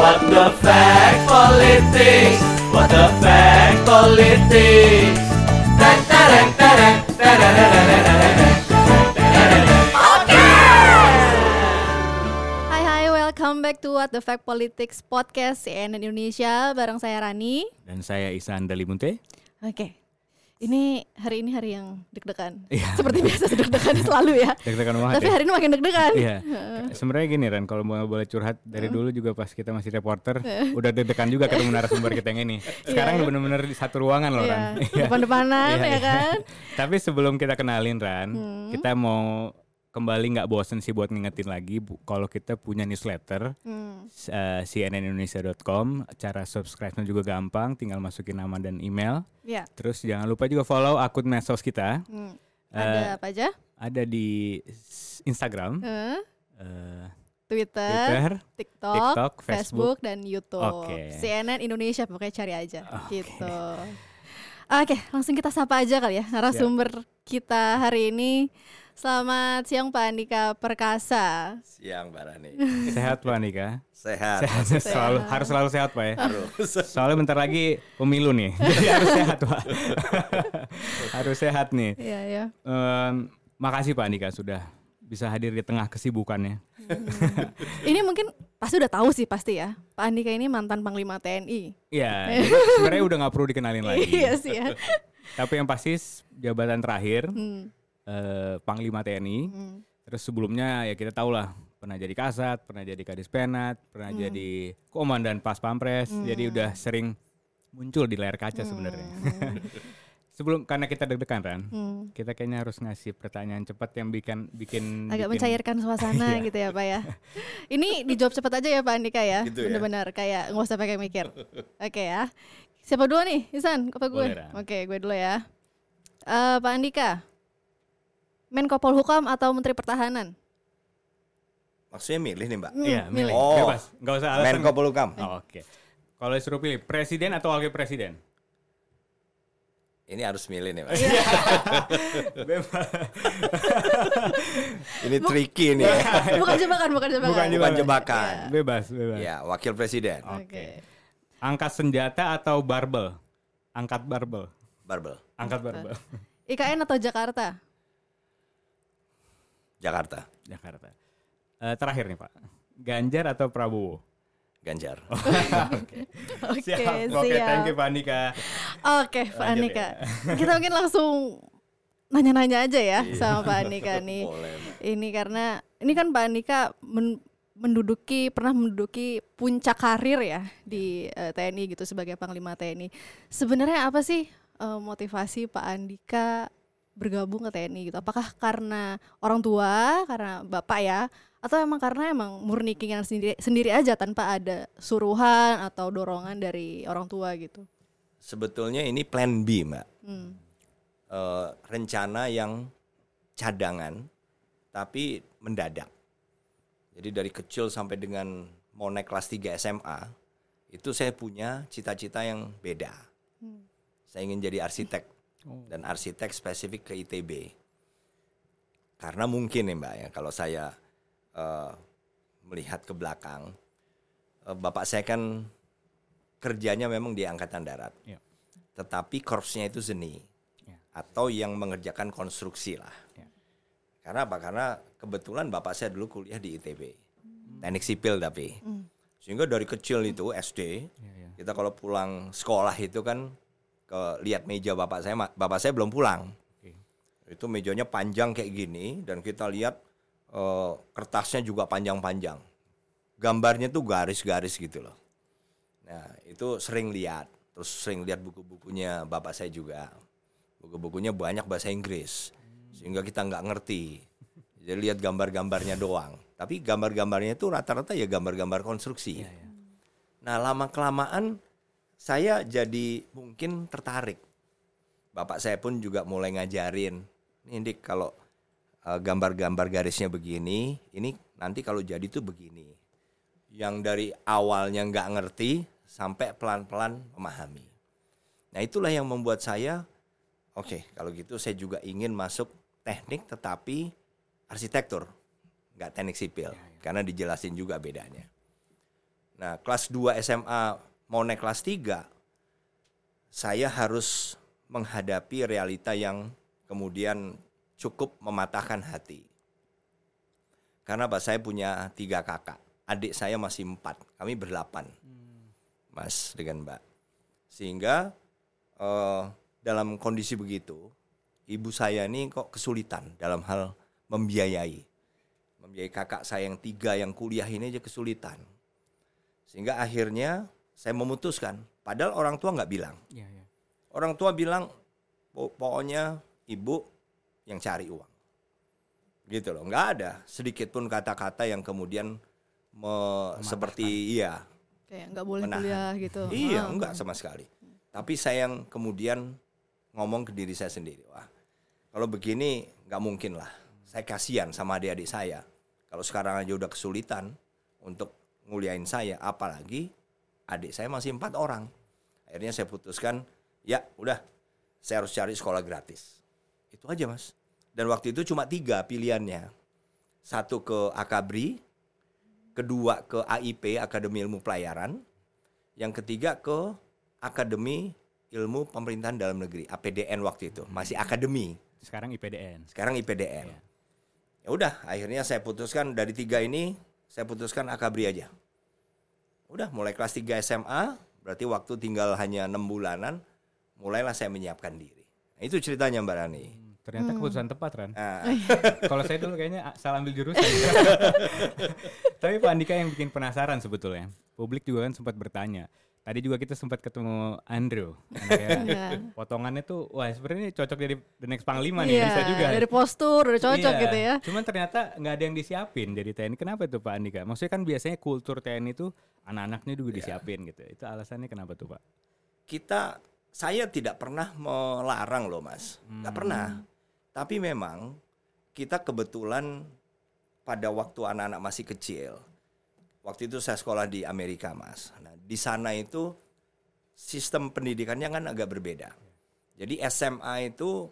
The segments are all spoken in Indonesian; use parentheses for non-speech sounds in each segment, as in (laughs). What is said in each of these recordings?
What the fact politics? What the fact politics? Hai hai, welcome back to What the Fact Politics Podcast CNN Indonesia bareng saya Rani. Dan saya Isan Dalimunte. Oke, ini hari ini hari yang deg-degan. Iya. Seperti biasa deg-degan (laughs) selalu ya. Deg-degan banget Tapi ya. hari ini makin deg-degan. Iya. Sebenarnya gini Ran, kalau mau boleh curhat dari dulu juga pas kita masih reporter, udah deg-degan juga ketemu narasumber kita yang ini. Sekarang Iya. bener-bener di satu ruangan loh Iya, Ran. Iya. depan-depanan Iya, ya iya. kan. Tapi sebelum kita kenalin Ran, Hmm. kita mau kembali nggak bosen sih buat ngingetin lagi kalau kita punya newsletter Hmm. s- eh, cnnindonesia.com cara subscribe-nya juga gampang tinggal masukin nama dan email Ya. terus jangan lupa juga follow akun medsos kita Hmm. Eh, Ada apa aja? ada di Instagram Eh, eh, Twitter, Twitter TikTok, TikTok, Facebook, Facebook. dan YouTube. Oke. CNN Indonesia pokoknya cari aja gitu. Oke, langsung kita sapa aja kali ya narasumber kita hari ini. Selamat siang Pak Andika Perkasa. Siang Mbak Rani. sehat Pak Andika Sehat. sehat selalu harus selalu sehat Pak ya Harus. soalnya bentar lagi pemilu nih (laughs) jadi harus sehat Pak (laughs) harus sehat nih Iya ya. Em, makasih Pak Andika sudah bisa hadir di tengah kesibukannya Ini mungkin pasti udah tahu sih pasti ya. Pak Andika ini mantan Panglima TNI. Iya, (laughs) sebenarnya udah nggak perlu dikenalin lagi. iya sih ya. Tapi yang pasti jabatan terakhir Hmm, eh, Panglima TNI. hmm. Terus sebelumnya ya kita tahu lah pernah jadi Kasat, pernah jadi Kadis Penat, pernah Hmm. jadi Komandan Pas Pampres. Jadi udah sering muncul di layar kaca sebenarnya. (laughs) Sebelum karena kita deg-degan kan, Hmm. kita kayaknya harus ngasih pertanyaan cepat yang bikin bikin Agak bikin- mencairkan suasana (laughs) Iya. gitu ya Pak ya. Ini dijawab cepat aja ya Pak Andika ya. Gitu ya. Bener-bener kayak nggak usah pakai mikir. Oke ya. Siapa dulu nih? Isan, apa gue? Oke, gue dulu ya. Eh Pak Andika. Menko Polhukam atau Menteri Pertahanan? Maksudnya milih nih Mbak. Iya, milih. Oh. Bebas, nggak usah alasan. Menko Polhukam. Oh, Oke. Kalau disuruh pilih presiden atau wakil presiden? Ini harus milih nih Mbak. Iya. (laughs) Bebas. Ini tricky nih. (laughs) bukan jebakan, bukan jebakan. Bukan Bukan jebakan. Bebas, bebas. Ya, wakil presiden. Oke. Angkat senjata atau barbel? Angkat barbel. Barbel. Angkat barbel. IKN atau Jakarta? Jakarta. Jakarta. Eh, terakhir nih Pak. Ganjar atau Prabowo? Ganjar. (laughs) Oke, siap. siap. Oke, thank you Pak Andika. Oke, Pak Lanjut Andika. (laughs) Kita mungkin langsung nanya-nanya aja ya sama Pak Andika (laughs) nih. Boleh. Ini karena ini kan Pak Andika men- menduduki pernah menduduki puncak karir ya di eh, TNI gitu sebagai Panglima TNI. Sebenarnya apa sih eh, motivasi Pak Andika bergabung ke TNI gitu? Apakah karena orang tua, karena bapak ya, atau emang karena emang murni keinginan sendiri sendiri aja tanpa ada suruhan atau dorongan dari orang tua gitu? Sebetulnya ini plan B Mbak. Hmm. Eh, rencana yang cadangan tapi mendadak. Jadi dari kecil sampai dengan mau naik kelas 3 SMA itu saya punya cita-cita yang beda. Saya ingin jadi arsitek dan arsitek spesifik ke ITB. Karena mungkin nih Mbak ya kalau saya eh, melihat ke belakang eh, bapak saya kan kerjanya memang di angkatan darat. Ya. Tetapi korpsnya itu seni Ya. atau yang mengerjakan konstruksi lah. Ya. Karena apa? Karena kebetulan bapak saya dulu kuliah di ITB, teknik sipil tapi. Sehingga dari kecil itu SD, Iya, iya. kita kalau pulang sekolah itu kan ke lihat meja bapak saya, bapak saya belum pulang. Oke. Itu mejanya panjang kayak gini dan kita lihat eh, kertasnya juga panjang-panjang. Gambarnya tuh garis-garis gitu loh. Nah, itu sering lihat. Terus sering lihat buku-bukunya bapak saya juga. Buku-bukunya banyak bahasa Inggris. Sehingga kita nggak ngerti. Jadi lihat gambar-gambarnya doang. Tapi gambar-gambarnya itu rata-rata ya gambar-gambar konstruksi. Nah, lama-kelamaan saya jadi mungkin tertarik. Bapak saya pun juga mulai ngajarin. Dik, kalau eh, gambar-gambar garisnya begini, ini nanti kalau jadi tuh begini. Yang dari awalnya nggak ngerti sampai pelan-pelan memahami. Nah itulah yang membuat saya, oke kalau gitu saya juga ingin masuk teknik tetapi arsitektur, nggak teknik sipil, karena dijelasin juga bedanya. Nah, kelas 2 SMA mau naik kelas 3, saya harus menghadapi realita yang kemudian cukup mematahkan hati. Karena Pak saya punya tiga kakak, adik saya masih empat, kami berdelapan, Mas dengan Mbak. Sehingga eh, dalam kondisi begitu, ibu saya ini kok kesulitan dalam hal membiayai, membiayai kakak saya yang tiga yang kuliah ini aja kesulitan. Sehingga akhirnya saya memutuskan, padahal orang tua nggak bilang. Iya, iya. Orang tua bilang, "Po- pokoknya ibu yang cari uang. Gitu loh, nggak ada sedikit pun kata-kata yang kemudian me- seperti iya, Kayak nggak boleh Menahan. kuliah gitu. iya Ah. enggak sama sekali. Tapi saya yang kemudian ngomong ke diri saya sendiri, wah kalau begini nggak mungkin lah. Saya kasihan sama adik-adik saya. Kalau sekarang aja udah kesulitan untuk nguliain saya, apalagi adik saya masih empat orang. Akhirnya saya putuskan, ya udah, saya harus cari sekolah gratis. Itu aja mas. Dan waktu itu cuma tiga pilihannya. Satu ke Akabri, kedua ke AIP Akademi Ilmu Pelayaran, yang ketiga ke Akademi Ilmu Pemerintahan Dalam Negeri APDN waktu itu masih akademi Sekarang IPDN. sekarang IPDN Iya. ya udah akhirnya saya putuskan dari tiga ini saya putuskan Akabri aja udah mulai kelas 3 SMA berarti waktu tinggal hanya enam bulanan mulailah saya menyiapkan diri nah, itu ceritanya Mbak Rani Ternyata keputusan tepat, Ran. nah, (laughs) Kalau saya dulu kayaknya ah, salah ambil jurusan. (laughs) Tapi Pak Andika yang bikin penasaran sebetulnya. Publik juga kan sempat bertanya. Tadi juga kita sempat ketemu Andrew. (laughs) Anaknya Iya. potongannya tuh, wah sebenarnya ini cocok jadi the next panglima nih, Iya, bisa juga. Dari postur udah cocok Iya. gitu ya. Cuman ternyata nggak ada yang disiapin jadi TNI. Kenapa tuh Pak Andika? Maksudnya kan biasanya kultur TNI itu anak-anaknya juga Iya. disiapin gitu. Itu alasannya kenapa tuh Pak? kita saya tidak pernah melarang loh mas nggak pernah tapi memang kita kebetulan pada waktu anak-anak masih kecil waktu itu saya sekolah di Amerika mas. Nah di sana itu sistem pendidikannya kan agak berbeda. Jadi SMA itu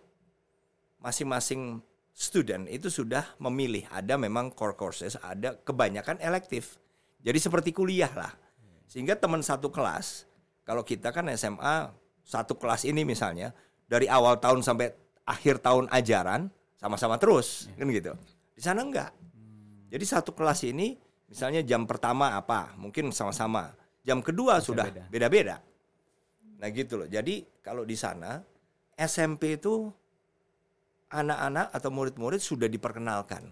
masing-masing student itu sudah memilih. Ada memang core courses ada kebanyakan elektif. Jadi seperti kuliah lah. Sehingga teman satu kelas kalau kita kan SMA satu kelas ini misalnya dari awal tahun sampai akhir tahun ajaran sama-sama terus kan gitu. Di sana enggak. Jadi satu kelas ini misalnya jam pertama apa mungkin sama-sama. Jam kedua sudah beda. beda-beda. Nah gitu loh. Jadi kalau di sana SMP itu anak-anak atau murid-murid sudah diperkenalkan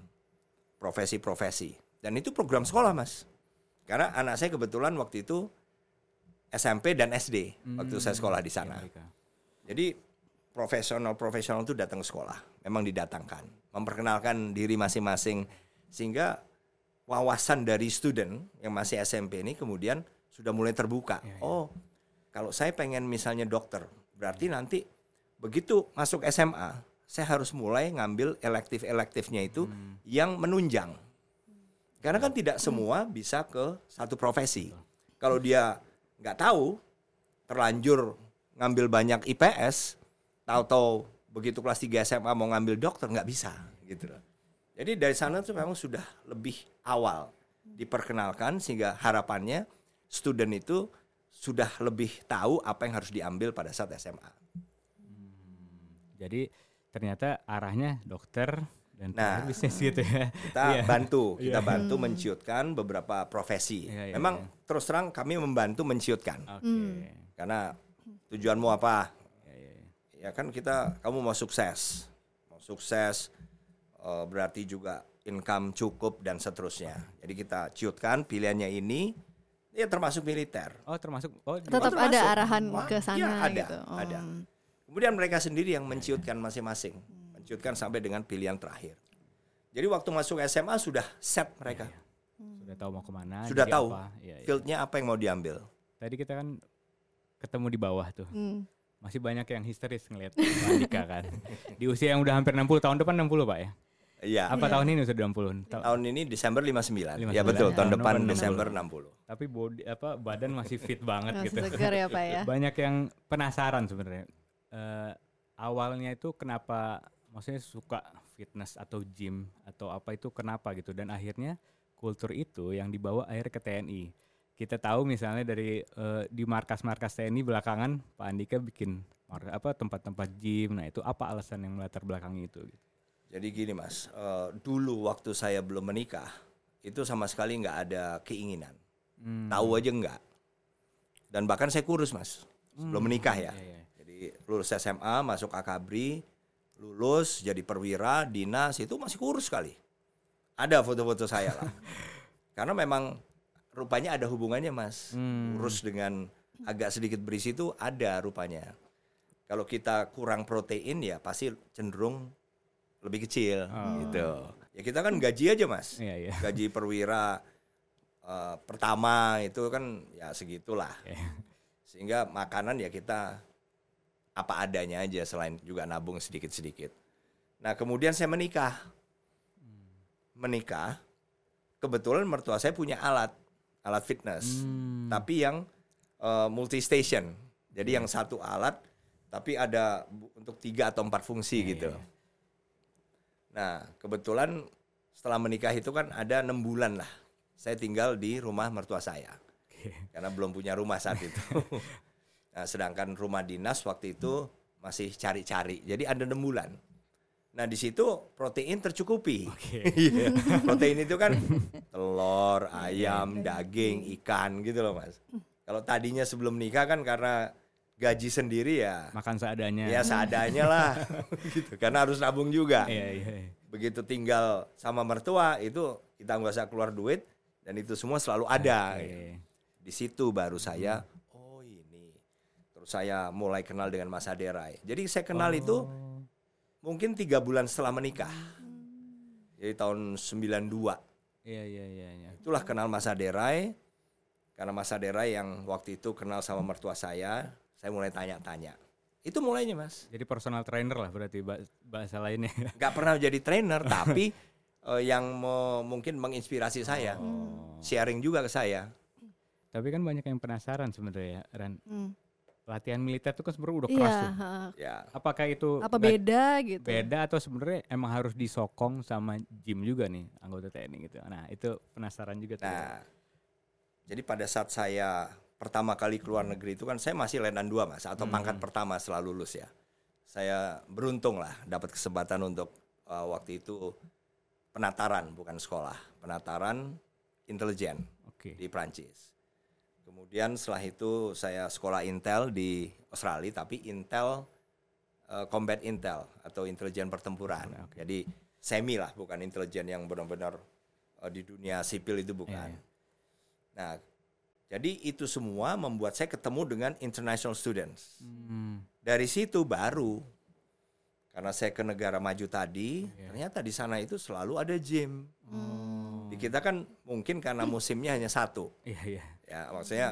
profesi-profesi dan itu program sekolah mas. Karena anak saya kebetulan waktu itu SMP dan SD waktu saya sekolah di sana. Amerika. Jadi profesional-profesional itu datang ke sekolah, memang didatangkan, memperkenalkan diri masing-masing sehingga wawasan dari student yang masih SMP ini kemudian sudah mulai terbuka. Oh, kalau saya pengen misalnya dokter, berarti nanti begitu masuk SMA, saya harus mulai ngambil elektif-elektifnya itu yang menunjang. Karena kan tidak semua bisa ke satu profesi. Kalau dia nggak tahu, terlanjur ngambil banyak IPS, tahu-tahu begitu kelas 3 SMA mau ngambil dokter nggak bisa gitu. Jadi dari sana tuh memang sudah lebih awal diperkenalkan sehingga harapannya student itu sudah lebih tahu apa yang harus diambil pada saat SMA. Jadi ternyata arahnya dokter dan Nah, bisnis gitu ya. Kita Iya. bantu, kita bantu menciutkan beberapa profesi. Iya, iya, Memang iya. terus terang kami membantu menciutkan. Oke. Karena tujuanmu apa? Iya, iya, iya. ya kan kita kamu mau sukses mau sukses eh, berarti juga income cukup dan seterusnya jadi kita ciutkan pilihannya ini ya termasuk militer Oh termasuk oh Tetap Oh, ada termasuk. arahan Wah, ke sana iya, ada, gitu. Oh. ada. kemudian mereka sendiri yang menciutkan masing-masing menciutkan sampai dengan pilihan terakhir jadi waktu masuk SMA sudah set mereka sudah tahu mau ke mana. sudah jadi tahu apa. Iya, iya. fieldnya apa yang mau diambil Tadi kita kan ketemu di bawah tuh. Hmm. Masih banyak yang histeris ngelihat Pak Andika kan. (laughs) Di usia yang udah hampir 60 tahun depan 60 Pak ya. Iya Apa tahun ini sudah 60? Ta- tahun ini Desember 59, 59, ya betul ya. tahun Tahun depan 60. Desember 60 Tapi body apa badan masih fit banget Masih gitu. segar ya Pak ya. Banyak yang penasaran sebenarnya. Eh, awalnya itu kenapa maksudnya suka fitness atau gym atau apa itu kenapa gitu dan akhirnya kultur itu yang dibawa akhirnya ke TNI. kita tahu misalnya dari eh, di markas-markas TNI belakangan Pak Andika bikin apa tempat-tempat gym. Nah, itu apa alasan yang melatar belakangi itu? gitu? Jadi gini mas, eh, dulu waktu saya belum menikah itu sama sekali nggak ada keinginan, Hmm. tahu aja nggak. Dan bahkan saya kurus mas, sebelum menikah ya. Iya, iya. Jadi lulus SMA, masuk akabri, lulus jadi perwira, dinas itu masih kurus sekali. Ada foto-foto saya lah. (laughs) Karena memang rupanya ada hubungannya mas, Hmm. kurus dengan agak sedikit berisi itu ada rupanya. Kalau kita kurang protein ya pasti cenderung lebih kecil gitu. Ya kita kan gaji aja mas, Iya, iya. gaji perwira eh, pertama itu kan ya segitulah. Iya. Sehingga makanan ya kita apa adanya aja selain juga nabung sedikit-sedikit. Nah kemudian saya menikah, menikah. Kebetulan mertua saya punya alat, alat fitness, Hmm. tapi yang multi station. Jadi yang satu alat, tapi ada untuk tiga atau empat fungsi Iya, gitu. iya, iya. Nah, kebetulan setelah menikah itu kan ada enam bulan lah. Saya tinggal di rumah mertua saya. Oke. Karena belum punya rumah saat itu. (laughs) nah, sedangkan rumah dinas waktu itu masih cari-cari. Jadi ada enam bulan. Nah, di situ protein tercukupi. Oke. (laughs) Iya. protein itu kan telur, ayam, daging, ikan gitu loh, Mas. Kalau tadinya sebelum nikah kan karena gaji sendiri ya Makan seadanya. ya seadanya lah (laughs) gitu karena harus nabung juga Iya, iya. iya. begitu tinggal sama mertua itu kita nggak usah keluar duit dan itu semua selalu ada Oke. gitu. di situ baru saya oh ini terus saya mulai kenal dengan Mas Aderai jadi saya kenal itu Oh. mungkin tiga bulan setelah menikah jadi tahun 92 Iya, iya, iya, iya. itulah kenal Mas Aderai karena Mas Aderai yang waktu itu kenal sama mertua saya saya mulai tanya-tanya itu mulainya mas Jadi personal trainer lah berarti ba- bahasa lainnya. (laughs) nggak pernah jadi trainer tapi eh, yang me- mungkin menginspirasi saya Oh. sharing juga ke saya Tapi kan banyak yang penasaran sebenarnya, Ran. Hmm. Latihan militer itu kan sebenarnya udah Iya, keras tuh. ha. ya Apakah itu apa beda gitu? beda atau sebenarnya emang harus disokong sama gym juga nih anggota TNI gitu. Nah, itu penasaran juga tuh. nah jadi pada saat saya pertama kali keluar negeri itu kan saya masih letnan dua mas atau pangkat pertama setelah lulus ya saya beruntung lah dapat kesempatan untuk eh, waktu itu penataran bukan sekolah penataran intelijen Oke. di Prancis. Kemudian setelah itu saya sekolah Intel di Australia, tapi Intel eh, Combat Intel atau intelijen pertempuran. Oke. Jadi semi lah, bukan intelijen yang benar-benar eh, di dunia sipil itu bukan. Iya, iya. Nah, jadi itu semua membuat saya ketemu dengan international students. Hmm. Dari situ baru karena saya ke negara maju tadi, Iya. ternyata di sana itu selalu ada gym. Oh. Di kita kan mungkin karena musimnya hanya satu. Iya, iya. Ya, maksudnya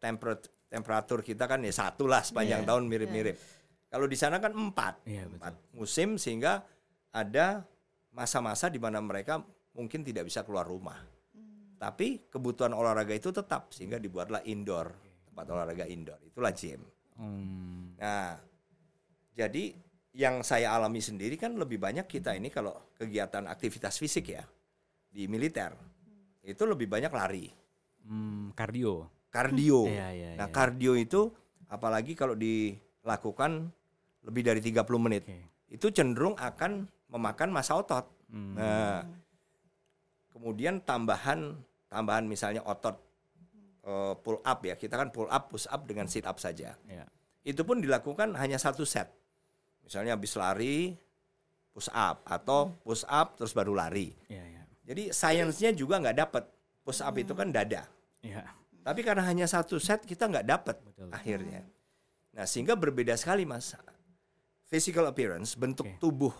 temperat temperatur kita kan ya satu lah sepanjang Iya, tahun mirip-mirip. Kalau di sana kan empat, betul. empat musim sehingga ada masa-masa di mana mereka mungkin tidak bisa keluar rumah. Tapi kebutuhan olahraga itu tetap sehingga dibuatlah indoor tempat olahraga indoor. Itulah gym. Hmm. Nah, jadi yang saya alami sendiri kan lebih banyak kita ini kalau kegiatan aktivitas fisik ya di militer itu lebih banyak lari, Hmm, kardio. kardio. Iya, iya, Nah, iya. kardio itu apalagi kalau dilakukan lebih dari 30 menit, Oke. itu cenderung akan memakan masa otot. Hmm. Nah, kemudian tambahan tambahan misalnya otot eh, pull up ya, kita kan pull up, push up dengan sit up saja. Iya. Itu pun dilakukan hanya satu set. Misalnya habis lari push up atau push up terus baru lari. Iya, iya. Jadi sainsnya juga nggak dapat. Push up itu kan dada. Iya. Tapi karena hanya satu set kita nggak dapat Betul. akhirnya. Nah sehingga berbeda sekali mas. Physical appearance, bentuk Oke. tubuh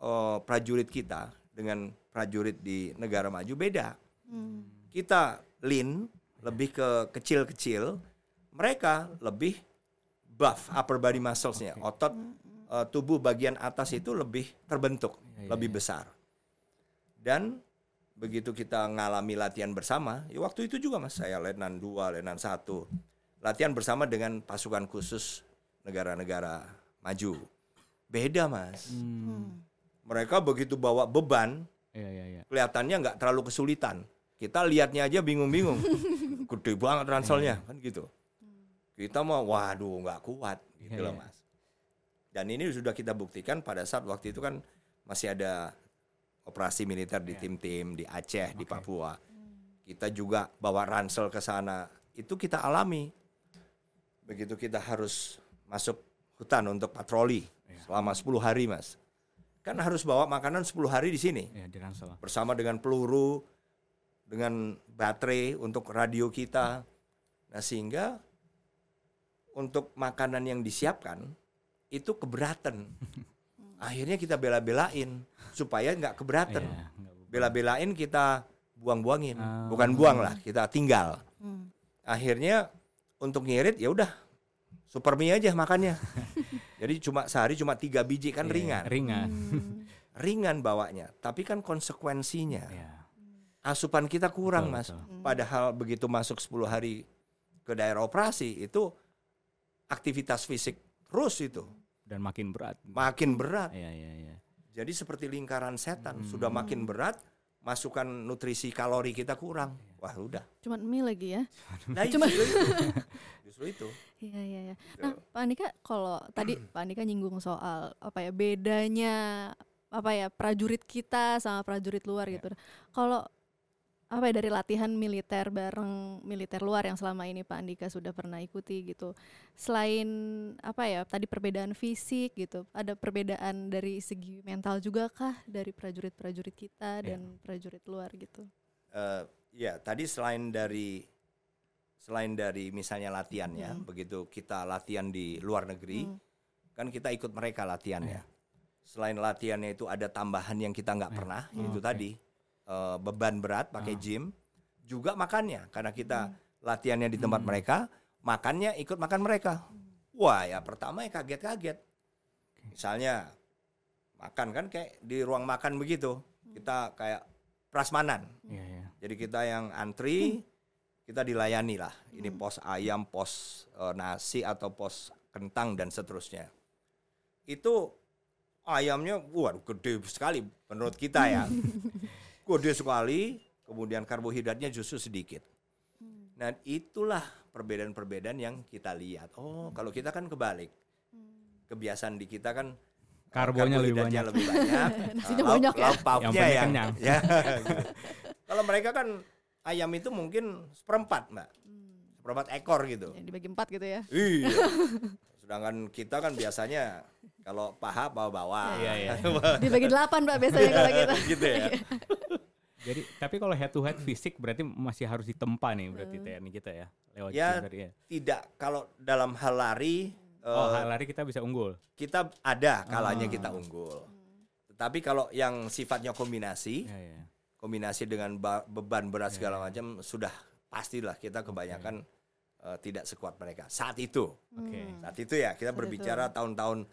eh, prajurit kita dengan prajurit di negara maju beda. Hmm. Kita lean, lebih ke kecil-kecil. Mereka lebih buff upper body muscles-nya. Otot eh, tubuh bagian atas itu lebih terbentuk, Iya, iya, lebih iya. besar. Dan begitu kita ngalami latihan bersama, ya waktu itu juga Mas, saya letnan 2, letnan 1. Latihan bersama dengan pasukan khusus negara-negara maju. Beda, Mas. Hmm. Mereka begitu bawa beban, Iya, iya, iya. kelihatannya nggak terlalu kesulitan. Kita lihatnya aja bingung-bingung. (laughs) gede banget ranselnya kan gitu. Kita mau waduh nggak kuat gitu Iya, loh iya. mas. Dan ini sudah kita buktikan pada saat waktu itu kan masih ada operasi militer di tim-tim di Aceh, di Papua. Kita juga bawa ransel ke sana. Itu kita alami. Begitu kita harus masuk hutan untuk patroli selama 10 hari, Mas. Kan harus bawa makanan 10 hari di sini Ya di ransel. bersama dengan peluru, dengan baterai untuk radio kita. Nah sehingga untuk makanan yang disiapkan itu keberatan. (laughs) Akhirnya kita bela-belain supaya nggak keberatan. Iya, Bela-belain kita buang-buangin, Ah. bukan buang lah, kita tinggal. Hmm. Akhirnya untuk ngirit ya udah super mie aja makannya. (laughs) Jadi cuma sehari cuma tiga biji kan Iya, ringan, Ringan. Hmm. ringan bawanya. Tapi kan konsekuensinya Iya. Asupan kita kurang Betul, mas. betul. Padahal begitu masuk 10 hari ke daerah operasi itu aktivitas fisik terus itu Dan makin berat. makin berat. Iya iya iya. Jadi seperti lingkaran setan Hmm. sudah makin berat, masukan nutrisi kalori kita kurang. Wah udah. Cuman mie lagi ya. Nah, (laughs) Cuma- justru itu. (laughs) Justru itu. Iya iya iya. Nah, Pak Andika kalau tadi (clears throat) Pak Andika nyinggung soal apa ya bedanya apa ya prajurit kita sama prajurit luar gitu. Kalau apa ya dari latihan militer bareng militer luar yang selama ini Pak Andika sudah pernah ikuti gitu. Selain apa ya tadi perbedaan fisik gitu, ada perbedaan dari segi mental juga kah dari prajurit-prajurit kita Iya. dan prajurit luar gitu. Eh, ya tadi selain dari selain dari misalnya latihan ya, Hmm. begitu kita latihan di luar negeri, Hmm. kan kita ikut mereka latihannya. Selain latihannya itu ada tambahan yang kita nggak Iya. pernah, Oh, yaitu oke. tadi eh, beban berat pakai Ah. gym, juga makannya karena kita Hmm. latihannya di tempat Hmm. mereka, makannya ikut makan mereka. Wah ya pertama ya kaget-kaget. Misalnya makan kan kayak di ruang makan begitu, kita kayak prasmanan. Iya iya. Jadi kita yang antri, kita dilayani lah. Ini pos ayam, pos eh, nasi atau pos kentang dan seterusnya. Itu ayamnya, waduh gede sekali menurut kita ya. (laughs) gede sekali, kemudian karbohidratnya justru sedikit. Nah itulah perbedaan-perbedaan yang kita lihat. Oh kalau kita kan kebalik. Kebiasaan di kita kan Karbonya lebih karbohidratnya banyak. lebih banyak. (laughs) Nasinya lauk- banyak ya. lauk pauknya Yang ya, gitu. (laughs) Kalau mereka kan ayam itu mungkin seperempat mbak, seperempat ekor gitu. Ya, dibagi empat gitu ya. Iya. (laughs) Sedangkan kita kan biasanya kalau paha bawa-bawa. Iya iya. Dibagi delapan Pak biasanya kalau kita. gitu ya. Jadi tapi kalau head to head fisik berarti masih harus ditempa nih berarti TNI kita ya lewat Ya, tadi ya. Tidak kalau dalam hal lari Oh, eh, hal lari kita bisa unggul. kita ada kalanya Ah. kita unggul. Tetapi kalau yang sifatnya kombinasi, Iya iya. kombinasi dengan ba- beban berat segala macam sudah pastilah kita kebanyakan eh, tidak sekuat mereka saat itu. Oke. Hmm. Saat itu ya kita Saat berbicara tahun-tahun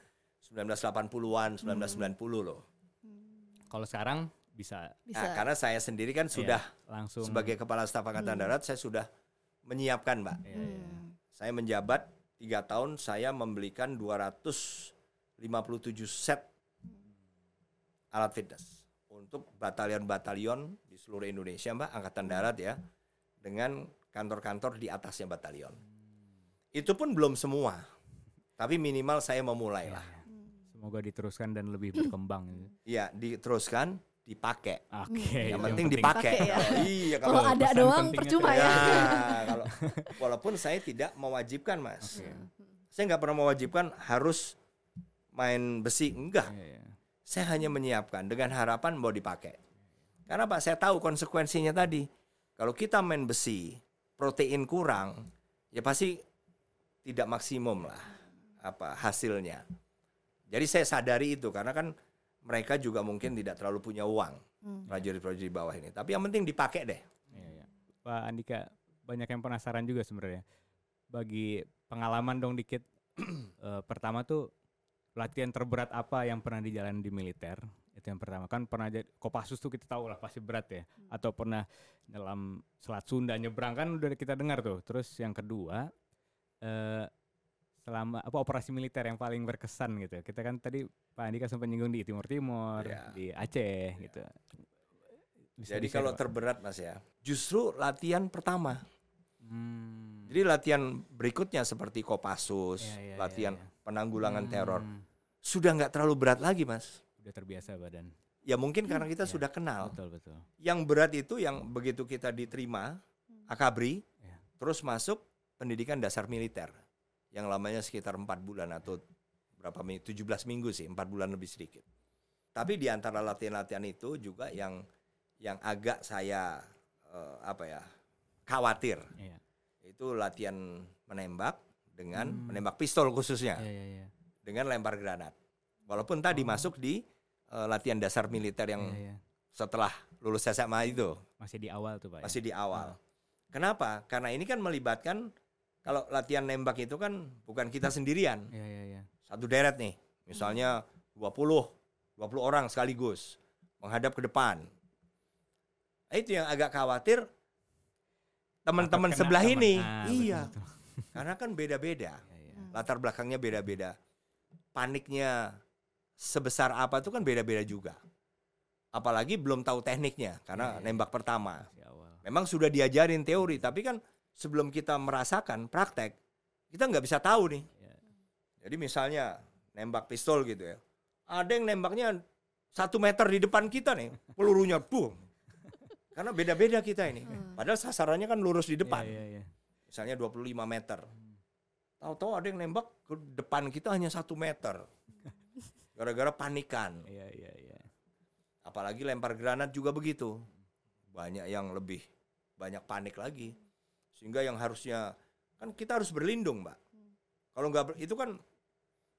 1980-an, 1990 loh. Kalau sekarang bisa Bisa. Nah, karena saya sendiri kan iya, sudah langsung sebagai kepala staf angkatan darat saya sudah menyiapkan, Mbak. Iya, iya. Hmm. Saya menjabat tiga tahun saya membelikan 257 set alat fitness untuk batalion-batalion di seluruh Indonesia, Mbak, angkatan darat ya, dengan kantor-kantor di atasnya batalion. Itu pun belum semua, tapi minimal saya memulai lah. Semoga diteruskan dan lebih berkembang. gitu. Iya, diteruskan, dipakai. Oke. Yang penting dipakai dipakai. ya. Iya, Kalau kalau ada doang percuma ya. Ya, kalau (laughs) walaupun saya tidak mewajibkan, Mas. Saya nggak pernah mewajibkan harus main besi, enggak. Iya, iya. Saya hanya menyiapkan dengan harapan mau dipakai. Karena Pak, saya tahu konsekuensinya tadi. Kalau kita main besi, protein kurang, ya pasti tidak maksimum lah apa hasilnya. Jadi saya sadari itu karena kan mereka juga mungkin tidak terlalu punya uang Hmm. prajurit-prajurit di bawah ini. Tapi yang penting dipakai deh. Iya, iya. Pak Andika, banyak yang penasaran juga sebenarnya. Bagi pengalaman dong dikit. (clears throat) Eh, pertama tuh latihan terberat apa yang pernah dijalani di militer? Itu yang pertama. Kan pernah jadi Kopassus tuh kita tahu lah pasti berat ya. Atau pernah dalam Selat Sunda nyebrang kan udah kita dengar tuh. Terus yang kedua eh selama apa operasi militer yang paling berkesan gitu. Kita kan tadi Pak Andika sempat nyinggung di Timur Timur, Iya. di Aceh gitu. Bisa Jadi kalau terberat Mas ya, justru latihan pertama. Hmm. Jadi latihan berikutnya seperti Kopassus, Iya, iya, latihan iya, iya. penanggulangan teror Hmm. sudah nggak terlalu berat lagi, Mas. Udah terbiasa badan. Ya mungkin karena kita Iya. sudah kenal. Betul betul. Yang berat itu yang begitu kita diterima akabri, Iya. terus masuk pendidikan dasar militer yang lamanya sekitar empat bulan atau berapa minggu, 17 minggu sih, empat bulan lebih sedikit. Tapi di antara latihan-latihan itu juga yang yang agak saya eh, apa ya khawatir Iya. itu latihan menembak dengan Hmm. menembak pistol khususnya Iya iya iya. dengan lempar granat. Walaupun tadi masuk di eh, latihan dasar militer yang Iya, iya. setelah lulus SMA itu Masih di awal tuh, Pak. ya? masih di awal. Kenapa? Karena ini kan melibatkan kalau latihan nembak itu kan bukan kita sendirian. Iya iya iya. Satu deret nih. Misalnya 20 20 orang sekaligus menghadap ke depan. Nah, itu yang agak khawatir teman-teman sebelah teman. ini. Ah, iya. betul, betul. (laughs) Karena kan beda-beda. Latar belakangnya beda-beda. Paniknya sebesar apa itu kan beda-beda juga. Apalagi belum tahu tekniknya karena nembak pertama. Memang sudah diajarin teori, tapi kan sebelum kita merasakan praktek, kita nggak bisa tahu nih. Iya. Jadi misalnya nembak pistol gitu ya, ada yang nembaknya satu meter di depan kita nih, pelurunya boom. (laughs) Karena beda-beda kita ini. Padahal sasarannya kan lurus di depan. Iya iya iya. Misalnya 25 meter. Tahu-tahu ada yang nembak ke depan kita hanya satu meter. (laughs) Gara-gara panikan. Iya iya iya. Apalagi lempar granat juga begitu. Banyak yang lebih banyak panik lagi. Sehingga yang harusnya kan kita harus berlindung, Mbak. Kalau nggak itu kan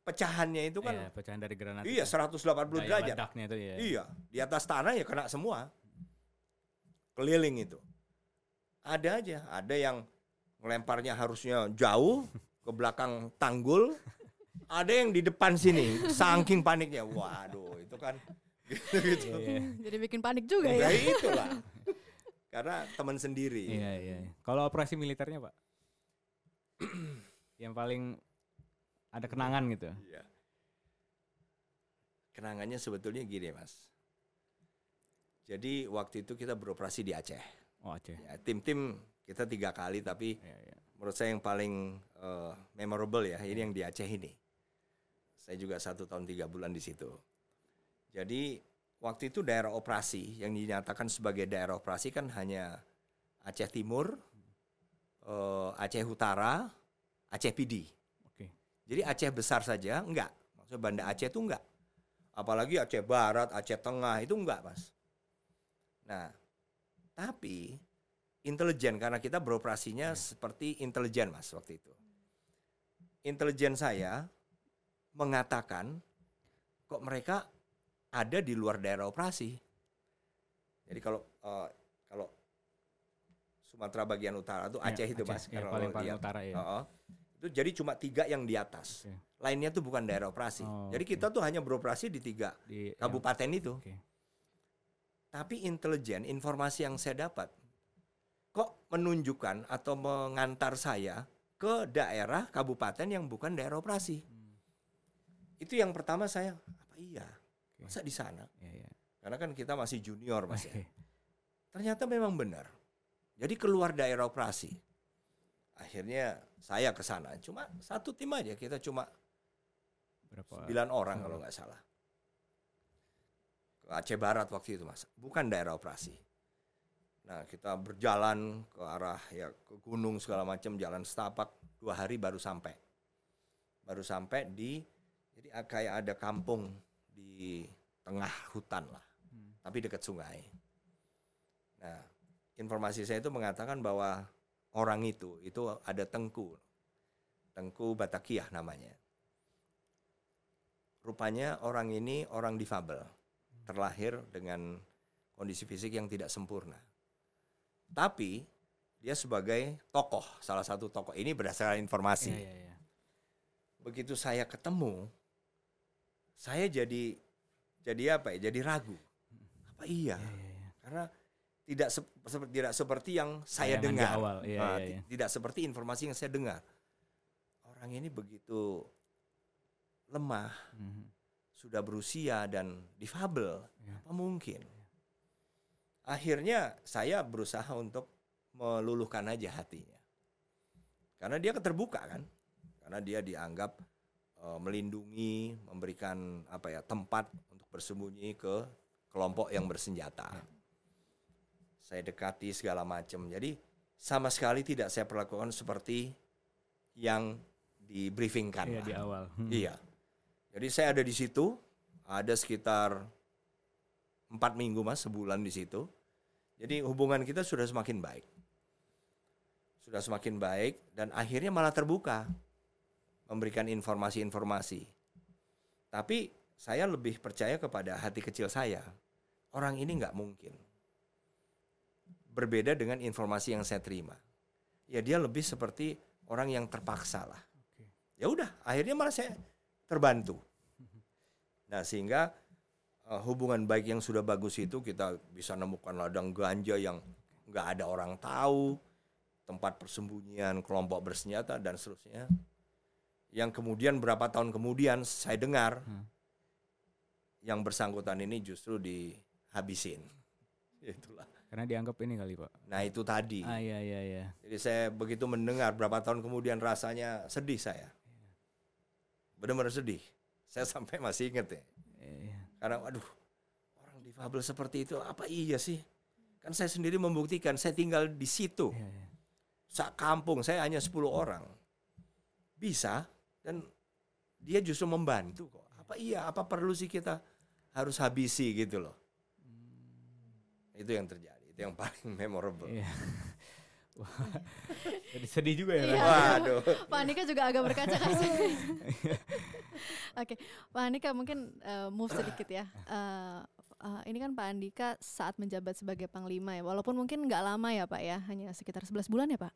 pecahannya itu kan Iya, pecahan dari granat. iya itu. 180 Daya derajat. ledaknya itu ya. Iya, di atas tanah ya kena semua. Keliling itu. Ada aja, ada yang melemparnya harusnya jauh ke belakang tanggul. Ada yang di depan sini, saking paniknya. Waduh, itu kan gitu-gitu. Iya, iya. Jadi bikin panik juga Ya ya. itulah. Karena teman sendiri. Iya iya. Kalau operasi militernya, Pak? yang paling ada kenangan gitu. Iya. Kenangannya sebetulnya gini, Mas. Jadi waktu itu kita beroperasi di Aceh. Oh, Aceh. Ya, tim-tim kita tiga kali, tapi Iya iya. menurut saya yang paling eh, memorable ya ini yang di Aceh ini. Saya juga satu tahun tiga bulan di situ. Jadi waktu itu daerah operasi yang dinyatakan sebagai daerah operasi kan hanya Aceh Timur, eh, Aceh Utara, Aceh PD. Oke. Jadi Aceh besar saja enggak. Maksudnya Banda Aceh itu enggak. Apalagi Aceh Barat, Aceh Tengah itu enggak, Mas. Nah, tapi intelijen karena kita beroperasinya seperti intelijen, Mas, waktu itu. Intelijen saya mengatakan kok mereka ada di luar daerah operasi. Jadi kalau eh, kalau Sumatera bagian utara tuh Iya, Aceh itu, Mas. Iya, kalau paling utara ya. Heeh. Itu jadi cuma tiga yang di atas. Oke. Lainnya tuh bukan daerah operasi. Oh, jadi oke. kita tuh hanya beroperasi di tiga Di yang- kabupaten itu. Oke. Tapi intelijen, informasi yang saya dapat, kok menunjukkan atau mengantar saya ke daerah kabupaten yang bukan daerah operasi. Hmm. Itu yang pertama saya, apa iya? Masa di sana? Iya iya. Karena kan kita masih junior mas ya. Ternyata memang benar. Jadi keluar daerah operasi. Akhirnya saya ke sana. Cuma satu tim aja. Kita cuma Berapa? sembilan orang Oh. kalau nggak salah. Ke Aceh Barat waktu itu mas. Bukan daerah operasi. Nah kita berjalan ke arah ya ke gunung segala macam. Jalan setapak. Dua hari baru sampai. Baru sampai di jadi kayak ada kampung di tengah hutan lah. Hmm. Tapi dekat sungai. Nah informasi saya itu mengatakan bahwa orang itu itu ada Tengku. Tengku Batakiah namanya. Rupanya orang ini orang difabel, terlahir dengan kondisi fisik yang tidak sempurna. Tapi dia sebagai tokoh, salah satu tokoh ini berdasarkan informasi. Iya iya iya. Begitu saya ketemu, saya jadi jadi apa ya? Jadi ragu. Apa iya? Iya iya iya. Karena tidak sep- seperti tidak seperti yang saya Bayangan di dengar. awal. Nah, iya ti- iya. Tidak seperti informasi yang saya dengar. Orang ini begitu lemah, Mhm. sudah berusia dan difabel. Iya. Apa mungkin? Akhirnya saya berusaha untuk meluluhkan aja hatinya. Karena dia keterbuka kan. Karena dia dianggap eh, melindungi, memberikan apa ya tempat untuk bersembunyi ke kelompok yang bersenjata. Saya dekati segala macam. Jadi sama sekali tidak saya perlakukan seperti yang di briefingkan. Iya lah. di awal. Hmm. Iya. Jadi saya ada di situ, ada sekitar empat minggu mas, sebulan di situ. Jadi hubungan kita sudah semakin baik, sudah semakin baik dan akhirnya malah terbuka, memberikan informasi-informasi. Tapi saya lebih percaya kepada hati kecil saya. Orang ini nggak mungkin berbeda dengan informasi yang saya terima. Ya dia lebih seperti orang yang terpaksa lah. Ya udah, akhirnya malah saya terbantu. Nah sehingga eh, hubungan baik yang sudah bagus itu kita bisa nemukan ladang ganja yang nggak ada orang tahu, tempat persembunyian kelompok bersenjata dan seterusnya. Yang kemudian berapa tahun kemudian saya dengar Hmm. yang bersangkutan ini justru dihabisin. (laughs) Itulah. Karena dianggap ini kali pak. Nah itu tadi. Ah iya iya iya. Jadi saya begitu mendengar berapa tahun kemudian rasanya sedih saya. Benar-benar sedih. Saya (laughs) sampai masih inget ya. Iya. Karena waduh, orang difabel seperti itu apa iya sih? Kan saya sendiri membuktikan saya tinggal di situ. Iya, iya. Sak kampung saya hanya 10 orang. Bisa dan dia justru membantu kok. Apa iya, apa perlu sih kita harus habisi gitu loh. Itu yang terjadi. Itu yang paling (laughs) memorable. Iya. (laughs) Wah, jadi sedih juga ya. Iya. Waduh. Pak Andika juga agak berkaca-kaca. (laughs) Oke, Pak Andika mungkin eh, move sedikit ya. Eh, eh, ini kan Pak Andika saat menjabat sebagai Panglima ya, walaupun mungkin nggak lama ya Pak ya, hanya sekitar 11 bulan ya Pak?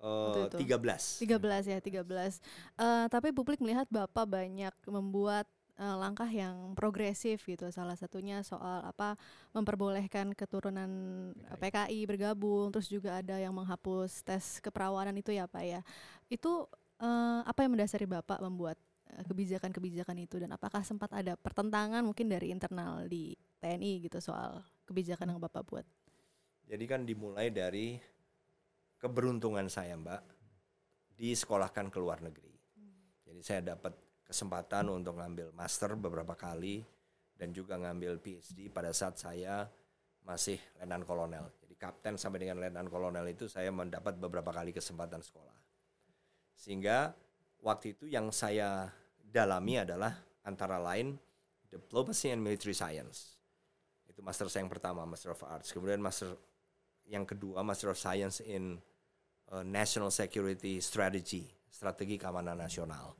Itu. 13. 13 ya, 13. Eh, tapi publik melihat Bapak banyak membuat eh, langkah yang progresif gitu. Salah satunya soal apa memperbolehkan keturunan PKI bergabung, terus juga ada yang menghapus tes keperawanan itu ya Pak ya. Itu eh, apa yang mendasari Bapak membuat kebijakan-kebijakan itu dan apakah sempat ada pertentangan mungkin dari internal di TNI gitu soal kebijakan yang Bapak buat? Jadi kan dimulai dari keberuntungan saya Mbak disekolahkan ke luar negeri. Jadi saya dapat kesempatan untuk ngambil master beberapa kali dan juga ngambil PhD pada saat saya masih letnan kolonel. Jadi kapten sampai dengan letnan kolonel itu saya mendapat beberapa kali kesempatan sekolah. Sehingga waktu itu yang saya dalami adalah antara lain diplomacy and military science. Itu master saya yang pertama, Master of Arts. Kemudian master yang kedua Master of Science in uh, National Security Strategy, strategi keamanan nasional.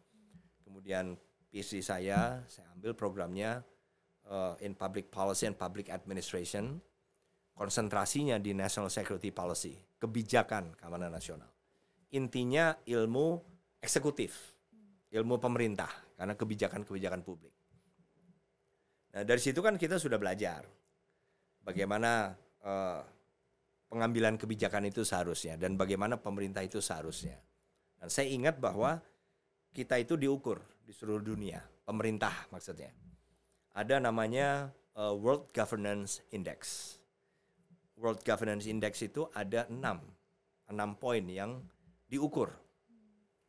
Kemudian PhD saya, saya ambil programnya uh, in Public Policy and Public Administration, konsentrasinya di National Security Policy, kebijakan keamanan nasional. Intinya ilmu eksekutif, ilmu pemerintah, karena kebijakan-kebijakan publik. Nah dari situ kan kita sudah belajar bagaimana uh, pengambilan kebijakan itu seharusnya dan bagaimana pemerintah itu seharusnya. Dan saya ingat bahwa kita itu diukur di seluruh dunia, pemerintah maksudnya. Ada namanya uh, World Governance Index. World Governance Index itu ada enam, enam poin yang diukur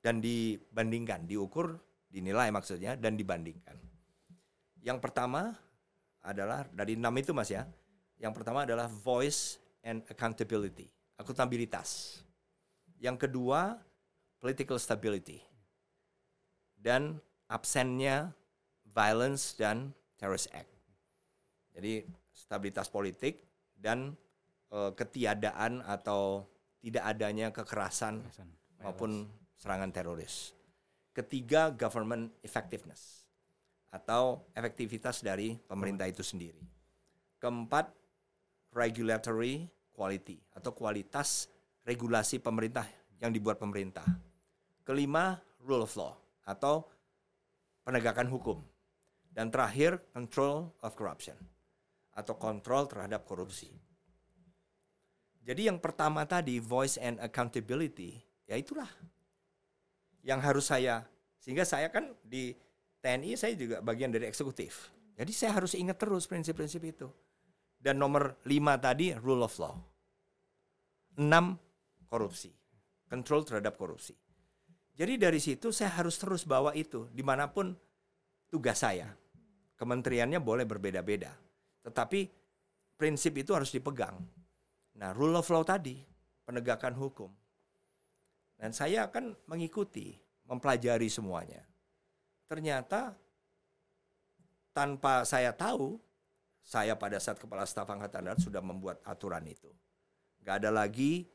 dan dibandingkan, diukur, dinilai maksudnya dan dibandingkan. Yang pertama adalah dari enam itu mas ya. Yang pertama adalah voice and accountability, akuntabilitas. Yang kedua, political stability. Dan absennya violence dan terrorist act. Jadi stabilitas politik dan eh, ketiadaan atau tidak adanya kekerasan Kekerasan, maupun serangan teroris. Ketiga, government effectiveness atau efektivitas dari pemerintah itu sendiri. Keempat, regulatory quality atau kualitas regulasi pemerintah yang dibuat pemerintah. Kelima, rule of law atau penegakan hukum. Dan terakhir, control of corruption atau kontrol terhadap korupsi. Jadi yang pertama tadi, voice and accountability, ya itulah yang harus saya, sehingga saya kan di TNI saya juga bagian dari eksekutif. Jadi saya harus ingat terus prinsip-prinsip itu. Dan nomor lima tadi rule of law. Enam korupsi. control terhadap korupsi. Jadi dari situ saya harus terus bawa itu di mana pun tugas saya. Kementeriannya boleh berbeda-beda, tetapi prinsip itu harus dipegang. Nah, rule of law tadi, penegakan hukum. Dan saya akan mengikuti, mempelajari semuanya. Ternyata tanpa saya tahu, saya pada saat kepala staf angkatan darat sudah membuat aturan itu. Gak ada lagi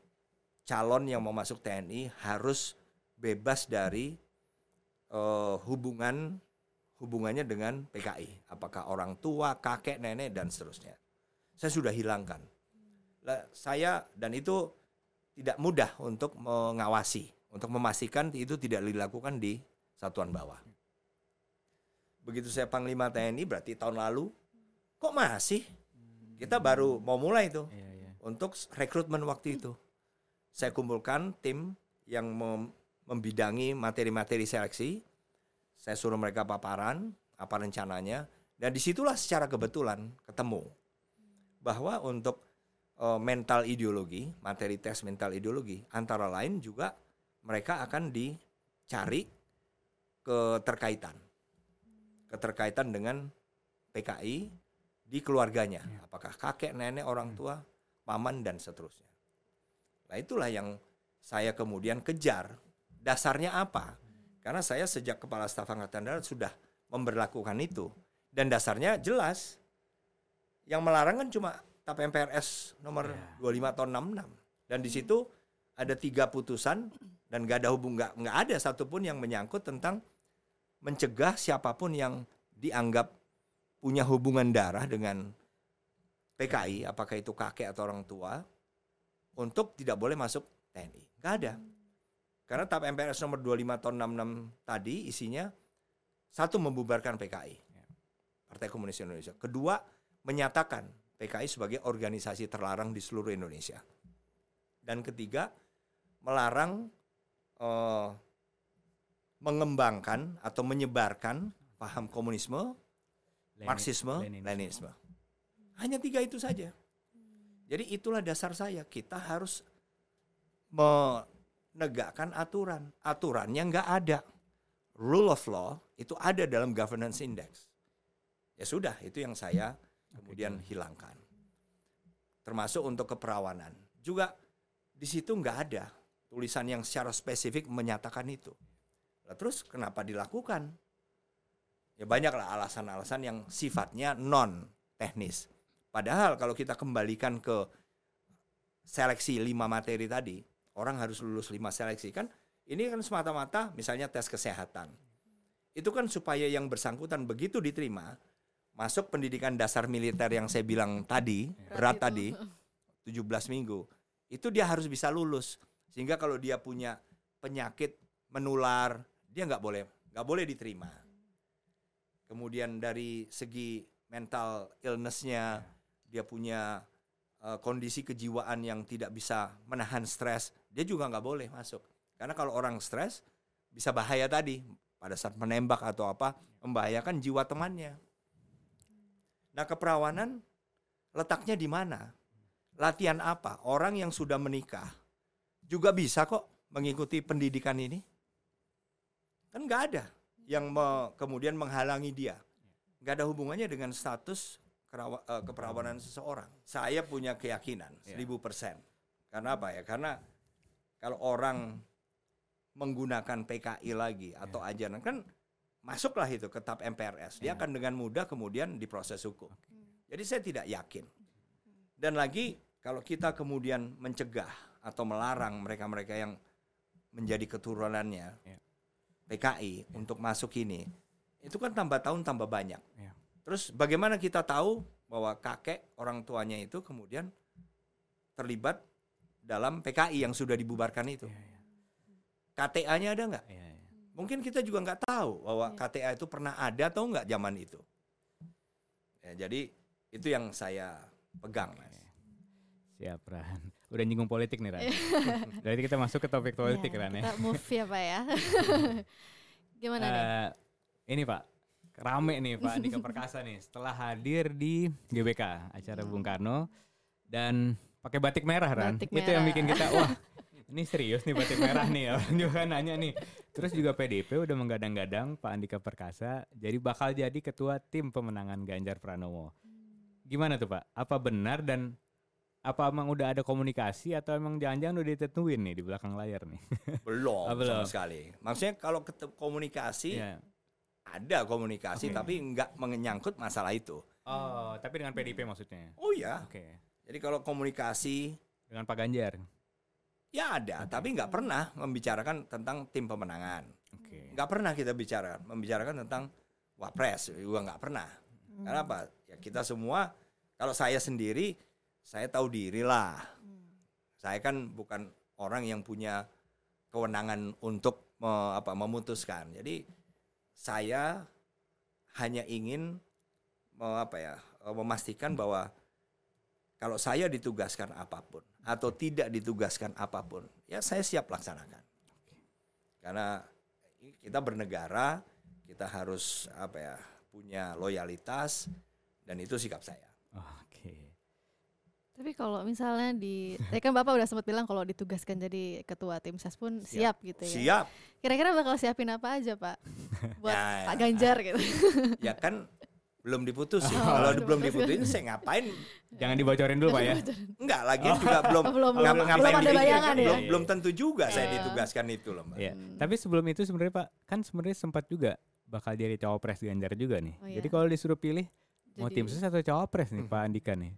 calon yang mau masuk TNI harus bebas dari uh, hubungan hubungannya dengan PKI. Apakah orang tua, kakek, nenek dan seterusnya. Saya sudah hilangkan. Lah, saya dan itu tidak mudah untuk mengawasi, untuk memastikan itu tidak dilakukan di satuan bawah. Begitu saya Panglima TNI berarti tahun lalu kok masih? Kita baru mau mulai itu Iya, iya. untuk rekrutmen waktu itu. Saya kumpulkan tim yang mem- membidangi materi-materi seleksi. Saya suruh mereka paparan apa rencananya dan di situlah secara kebetulan ketemu bahwa untuk eh, mental ideologi, materi tes mental ideologi antara lain juga mereka akan dicari keterkaitan. Keterkaitan dengan PKI di keluarganya. Apakah kakek, nenek, orang tua, paman dan seterusnya. Nah, itulah yang saya kemudian kejar. Dasarnya apa? Karena saya sejak kepala staf angkatan darat sudah memberlakukan itu dan dasarnya jelas. Yang melarang kan cuma TAP MPRS nomor 25 tahun 66 dan di situ ada tiga putusan dan gak ada hubung nggak nggak ada satupun yang menyangkut tentang mencegah siapa pun yang dianggap punya hubungan darah dengan PKI apakah itu kakek atau orang tua untuk tidak boleh masuk TNI nggak ada. Karena TAP MPRS nomor 25 tahun 66 tadi isinya satu membubarkan PKI Partai Komunis Indonesia. Kedua menyatakan PKI sebagai organisasi terlarang di seluruh Indonesia. Dan ketiga melarang eh, mengembangkan atau menyebarkan paham komunisme, Lenin- Marxisme, Leninisme. Leninisme. Hanya tiga itu saja. Jadi itulah dasar saya. Kita harus menegakkan aturan. Aturannya nggak ada. Rule of law itu ada dalam governance index. Ya sudah, itu yang saya kemudian hilangkan. Termasuk untuk keperawanan. Juga di situ nggak ada tulisan yang secara spesifik menyatakan itu. Lah terus kenapa dilakukan? Ya banyaklah alasan-alasan yang sifatnya non teknis. Padahal kalau kita kembalikan ke seleksi lima materi tadi, orang harus lulus lima seleksi kan? Ini kan semata-mata misalnya tes kesehatan. Itu kan supaya yang bersangkutan begitu diterima masuk pendidikan dasar militer yang saya bilang tadi, berat itu. tadi, 17 minggu. Itu dia harus bisa lulus. Sehingga kalau dia punya penyakit menular, dia nggak boleh nggak boleh diterima. Kemudian dari segi mental illness-nya, dia punya eh, kondisi kejiwaan yang tidak bisa menahan stres, dia juga nggak boleh masuk. Karena kalau orang stres bisa bahaya tadi pada saat menembak atau apa membahayakan jiwa temannya. Nah keperawanan letaknya di mana? Latihan apa? Orang yang sudah menikah juga bisa kok mengikuti pendidikan ini. Kan nggak ada yang me- kemudian menghalangi dia. Nggak ada hubungannya dengan status kerawa- eh, keperawanan seseorang. Saya punya keyakinan Ya. 1000%. Karena apa ya? Karena kalau orang menggunakan PKI lagi atau ajaran kan masuklah itu ke TAP MPRS. Dia Ya. akan dengan mudah kemudian diproses hukum. Jadi saya tidak yakin. Dan lagi kalau kita kemudian mencegah atau melarang mereka-mereka yang menjadi keturunannya Ya. PKI untuk masuk ini, itu kan tambah tahun tambah banyak. Ya. Terus bagaimana kita tahu bahwa kakek orang tuanya itu kemudian terlibat dalam PKI yang sudah dibubarkan itu? Iya, iya. KTA-nya ada nggak? Iya, iya. Mungkin kita juga nggak tahu bahwa KTA itu pernah ada atau nggak zaman itu. Ya, jadi itu yang saya pegang, mas. Siap Ran. Udah nyinggung politik nih Ran. (laughs) Berarti kita masuk ke topik politik Ya, Ran ya. Kita move ya Pak ya. (laughs) Gimana nih? Eh, ini Pak, rame nih Pak Andika (laughs) Perkasa nih setelah hadir di GBK acara Bung Karno dan pakai batik merah Ran. Batik Itu yang merah. bikin kita wah Ini serius nih batik merah nih orang juga nanya nih. Terus juga PDIP udah menggadang-gadang Pak Andika Perkasa jadi bakal jadi ketua tim pemenangan Ganjar Pranowo. Gimana tuh Pak? Apa benar dan apa emang udah ada komunikasi atau emang jangan-jangan udah ditentuin nih di belakang layar nih? (laughs) belum, Ah, belum. sama sekali. Maksudnya kalau komunikasi Iya. ada komunikasi Oke. tapi nggak menyangkut masalah itu. Oh, tapi dengan PDIP maksudnya. Oh ya, Oke. jadi kalau komunikasi Dengan Pak Ganjar. ya ada, tapi nggak pernah membicarakan tentang tim pemenangan. Oke. Nggak pernah kita bicara, membicarakan tentang wapres juga nggak pernah. Karena apa? Ya kita semua, kalau saya sendiri, saya tahu diri lah. Saya kan bukan orang yang punya kewenangan untuk me- apa, memutuskan. Jadi saya hanya ingin me- apa ya, eh, memastikan bahwa kalau saya ditugaskan apa pun atau tidak ditugaskan apa pun, ya saya siap laksanakan. Karena kita bernegara, kita harus apa ya, punya loyalitas dan itu sikap saya. Oke. Tapi kalau misalnya di, tadi kan Bapak udah sempat bilang kalau ditugaskan jadi ketua tim ses pun siap, gitu ya. Siap. Kira-kira bakal siapin apa aja Pak (laughs) buat Ya, Pak ya. Ganjar gitu? (laughs) Ya kan belum diputusin. Oh, Kalau belum diputusin. saya ngapain? Jangan dibocorin dulu Pak ya. (laughs) Enggak, lagi juga belum Oh, belum- ngap- belum- ngapain belum ada bayangan ya? belum, belum tentu juga saya Iya. ditugaskan itu loh, Mbak. Iya. Tapi sebelum itu sebenarnya Pak, kan sebenarnya sempat juga bakal jadi cawapres Ganjar juga nih. Oh, iya. Jadi kalau disuruh pilih mau tim ses atau cawapres nih Pak Andika nih.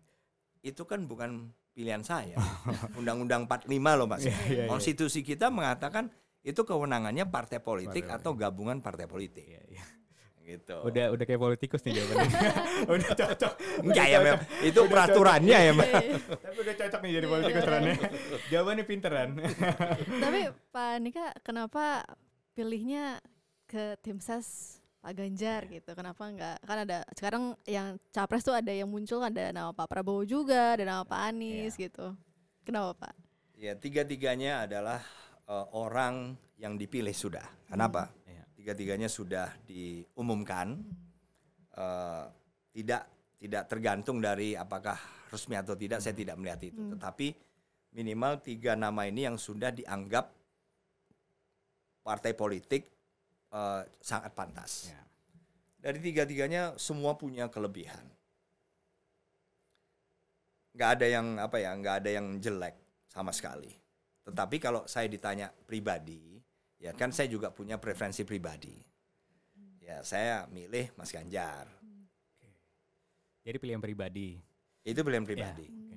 Itu kan bukan pilihan saya. (laughs) Undang-Undang 45 loh, Mas. Iya, iya, iya. Konstitusi kita mengatakan itu kewenangannya partai politik Partai atau gabungan partai politik. Iya, iya. Gitu. Udah udah kayak politikus nih jawabannya. (laughs) (laughs) udah cocok. Enggak ya, Mem. Itu peraturannya ya, Mbak. Tapi udah cocok nih jadi politikus Rannya. Jawabannya pinteran. Tapi Pak Nika kenapa pilihnya ke tim ses Pak Ganjar gitu? Kenapa enggak? Kan ada sekarang yang capres tuh ada yang muncul ada nama Pak Prabowo juga, ada nama Pak Anies gitu. Kenapa Pak? Ya, tiga-tiganya adalah eh, orang yang dipilih sudah. Kenapa? Iya. Tiga-tiganya sudah diumumkan. Eh, tidak tidak tergantung dari apakah resmi atau tidak, saya tidak melihat itu. Tetapi minimal tiga nama ini yang sudah dianggap partai politik eh, sangat pantas. Ya. Dari tiga-tiganya semua punya kelebihan. Nggak ada yang apa ya, nggak ada yang jelek sama sekali. Tetapi kalau saya ditanya pribadi, ya kan saya juga punya preferensi pribadi. Ya saya milih Mas Ganjar. Jadi pilihan pribadi. Itu pilihan pribadi.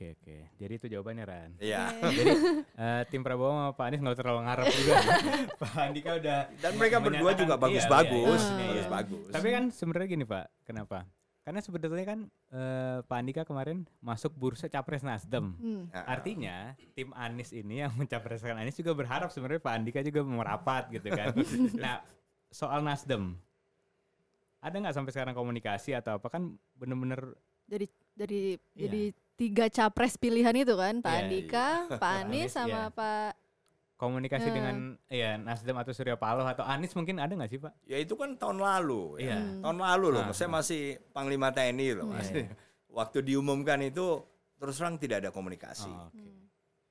Oke oke. Jadi itu jawabannya Ran. Iya. Jadi eh, tim Prabowo sama Pak Anies nggak usah terlalu ngarep juga. (laughs) Pak Andika udah Dan mereka berdua juga iya, bagus-bagus, iya, iya, iya. bagus-bagus. Tapi kan sebenarnya gini Pak, kenapa? Karena sebetulnya kan eh, Pak Andika kemarin masuk bursa capres Nasdem. Hmm. Nah, Artinya tim Anies ini yang mencapreskan Anies juga berharap sebenarnya Pak Andika juga merapat gitu kan. (laughs) nah soal Nasdem, ada nggak sampai sekarang komunikasi atau apa kan bener-bener Jadi jadi Iya. jadi tiga capres pilihan itu kan Pak Iya, Andika, Pak Anies Anies, sama iya. Pak komunikasi Eh. dengan ya Nasdem atau Surya Paloh atau Anies mungkin ada nggak sih Pak? Ya itu kan tahun lalu. Iya. Ya. Tahun lalu loh. Ah, Saya masih Panglima TNI loh. Mas. Iya, iya. Waktu diumumkan itu terus terang tidak ada komunikasi. Oh, oke.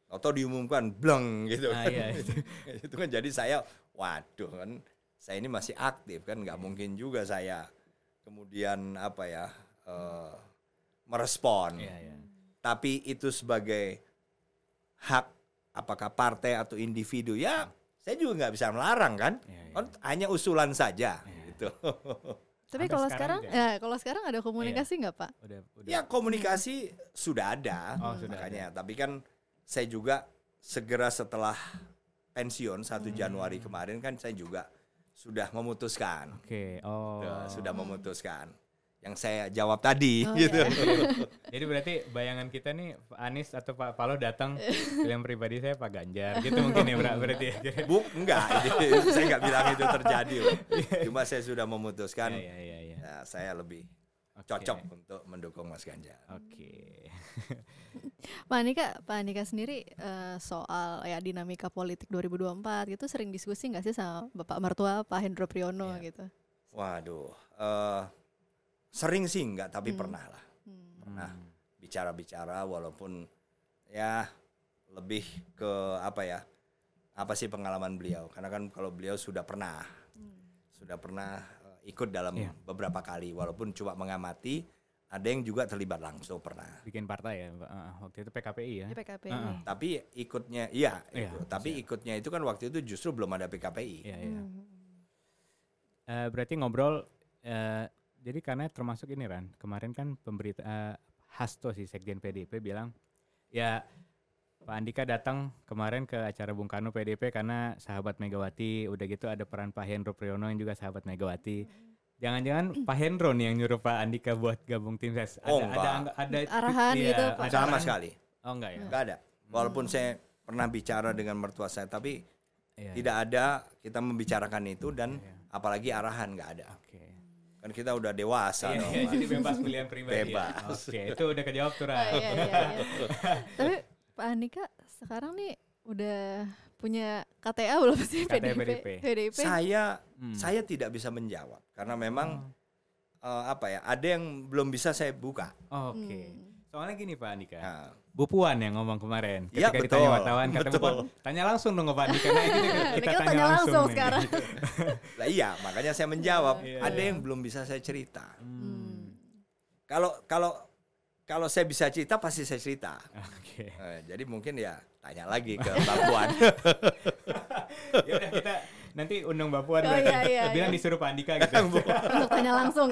Atau diumumkan bleng gitu. Ah, kan. iya, itu. (laughs) itu kan jadi saya waduh kan saya ini masih aktif kan nggak mungkin juga saya kemudian apa ya eh, merespon. Iya, iya. Tapi itu sebagai hak apakah partai atau individu ya saya juga nggak bisa melarang kan. Iya, iya. Kan hanya usulan saja Iya. gitu. Tapi Sampai kalau sekarang sekarang, ya kalau sekarang ada komunikasi nggak Pak? Udah, udah. Ya komunikasi sudah ada Oh, sudah makanya. Tapi kan saya juga segera setelah pensiun 1 Januari kemarin kan saya juga sudah memutuskan. Oke. Oh. Sudah- Sudah memutuskan. Yang saya jawab tadi Oh, gitu. (laughs) Jadi berarti bayangan kita nih Pak Anies atau Pak Paloh datang pilihan pribadi saya Pak Ganjar gitu mungkin ya Bra- berarti ya. (laughs) Buk enggak, (laughs) saya nggak bilang itu terjadi. loh. Cuma saya sudah memutuskan Iya iya iya. ya, saya lebih Oke. cocok untuk mendukung Mas Ganjar. Oke. Pak Andika, Pak Andika sendiri eh, soal ya dinamika politik 2024 gitu sering diskusi nggak sih sama Bapak mertua Pak Hendro Priyono Iya. gitu? Waduh, eh, sering sih enggak, tapi Hmm. pernah lah. Hmm. Pernah bicara-bicara walaupun ya lebih ke apa ya? Apa sih pengalaman beliau? Karena kan kalau beliau sudah pernah, sudah pernah eh, ikut dalam Iya. beberapa kali, walaupun cuma mengamati, ada yang juga terlibat langsung pernah. Bikin partai ya. Ah, waktu itu PKPI ya. Di PKP Heeh. ini. Tapi ikutnya, iya, Iya, itu. tapi ikutnya itu kan waktu itu justru belum ada PKPI. Iya, iya. Hmm. Eh, berarti ngobrol eh, jadi karena termasuk ini Ran kemarin kan pemberita eh, Hasto si Sekjen PDIP bilang ya Pak Andika datang kemarin ke acara Bung Karno PDIP karena sahabat Megawati udah gitu ada peran Pak Hendro Priyono yang juga sahabat Megawati jangan-jangan Pak Hendro nih yang nyuruh Pak Andika buat gabung tim ses ada Oh, ada enggak. angga- ada Arahan iya, gitu, Pak. ada Sama arahan. sekali, oh enggak ya nggak ada. Walaupun saya pernah bicara dengan mertua saya, tapi Iya, tidak ada kita membicarakan itu dan Iya. apalagi arahan nggak ada. oke Kan kita udah dewasa Iya, dong. iya, jadi bebas pilihan pribadi ya. Bebas. oke itu udah kejawab tuh Oh, Ran iya, iya, iya. (laughs) Tapi Pak Andika sekarang nih udah punya KTA belum sih KTA PDIP? PDIP. Saya Hmm. saya tidak bisa menjawab karena memang eh, apa ya ada yang belum bisa saya buka. Oke. Hmm. Soalnya gini Pak Andika. Nah, Bu Puan yang ngomong kemarin Iya, ketika ditanya betul. wartawan kata Bu. Puan, tanya langsung dong ke Pak Andika. Nah, ini kita, (laughs) kita tanya langsung nih. sekarang. (laughs) lah iya makanya saya menjawab. Iya, ada iya. yang belum bisa saya cerita. Hmm. Kalau kalau kalau saya bisa cerita pasti saya cerita. Oke. Eh, jadi mungkin ya tanya lagi ke Mbak (laughs) Puan. Ya udah kita nanti undang Mbak Puan Oh, iya, iya, bilang iya. disuruh Pak Andika gitu. Untuk tanya langsung.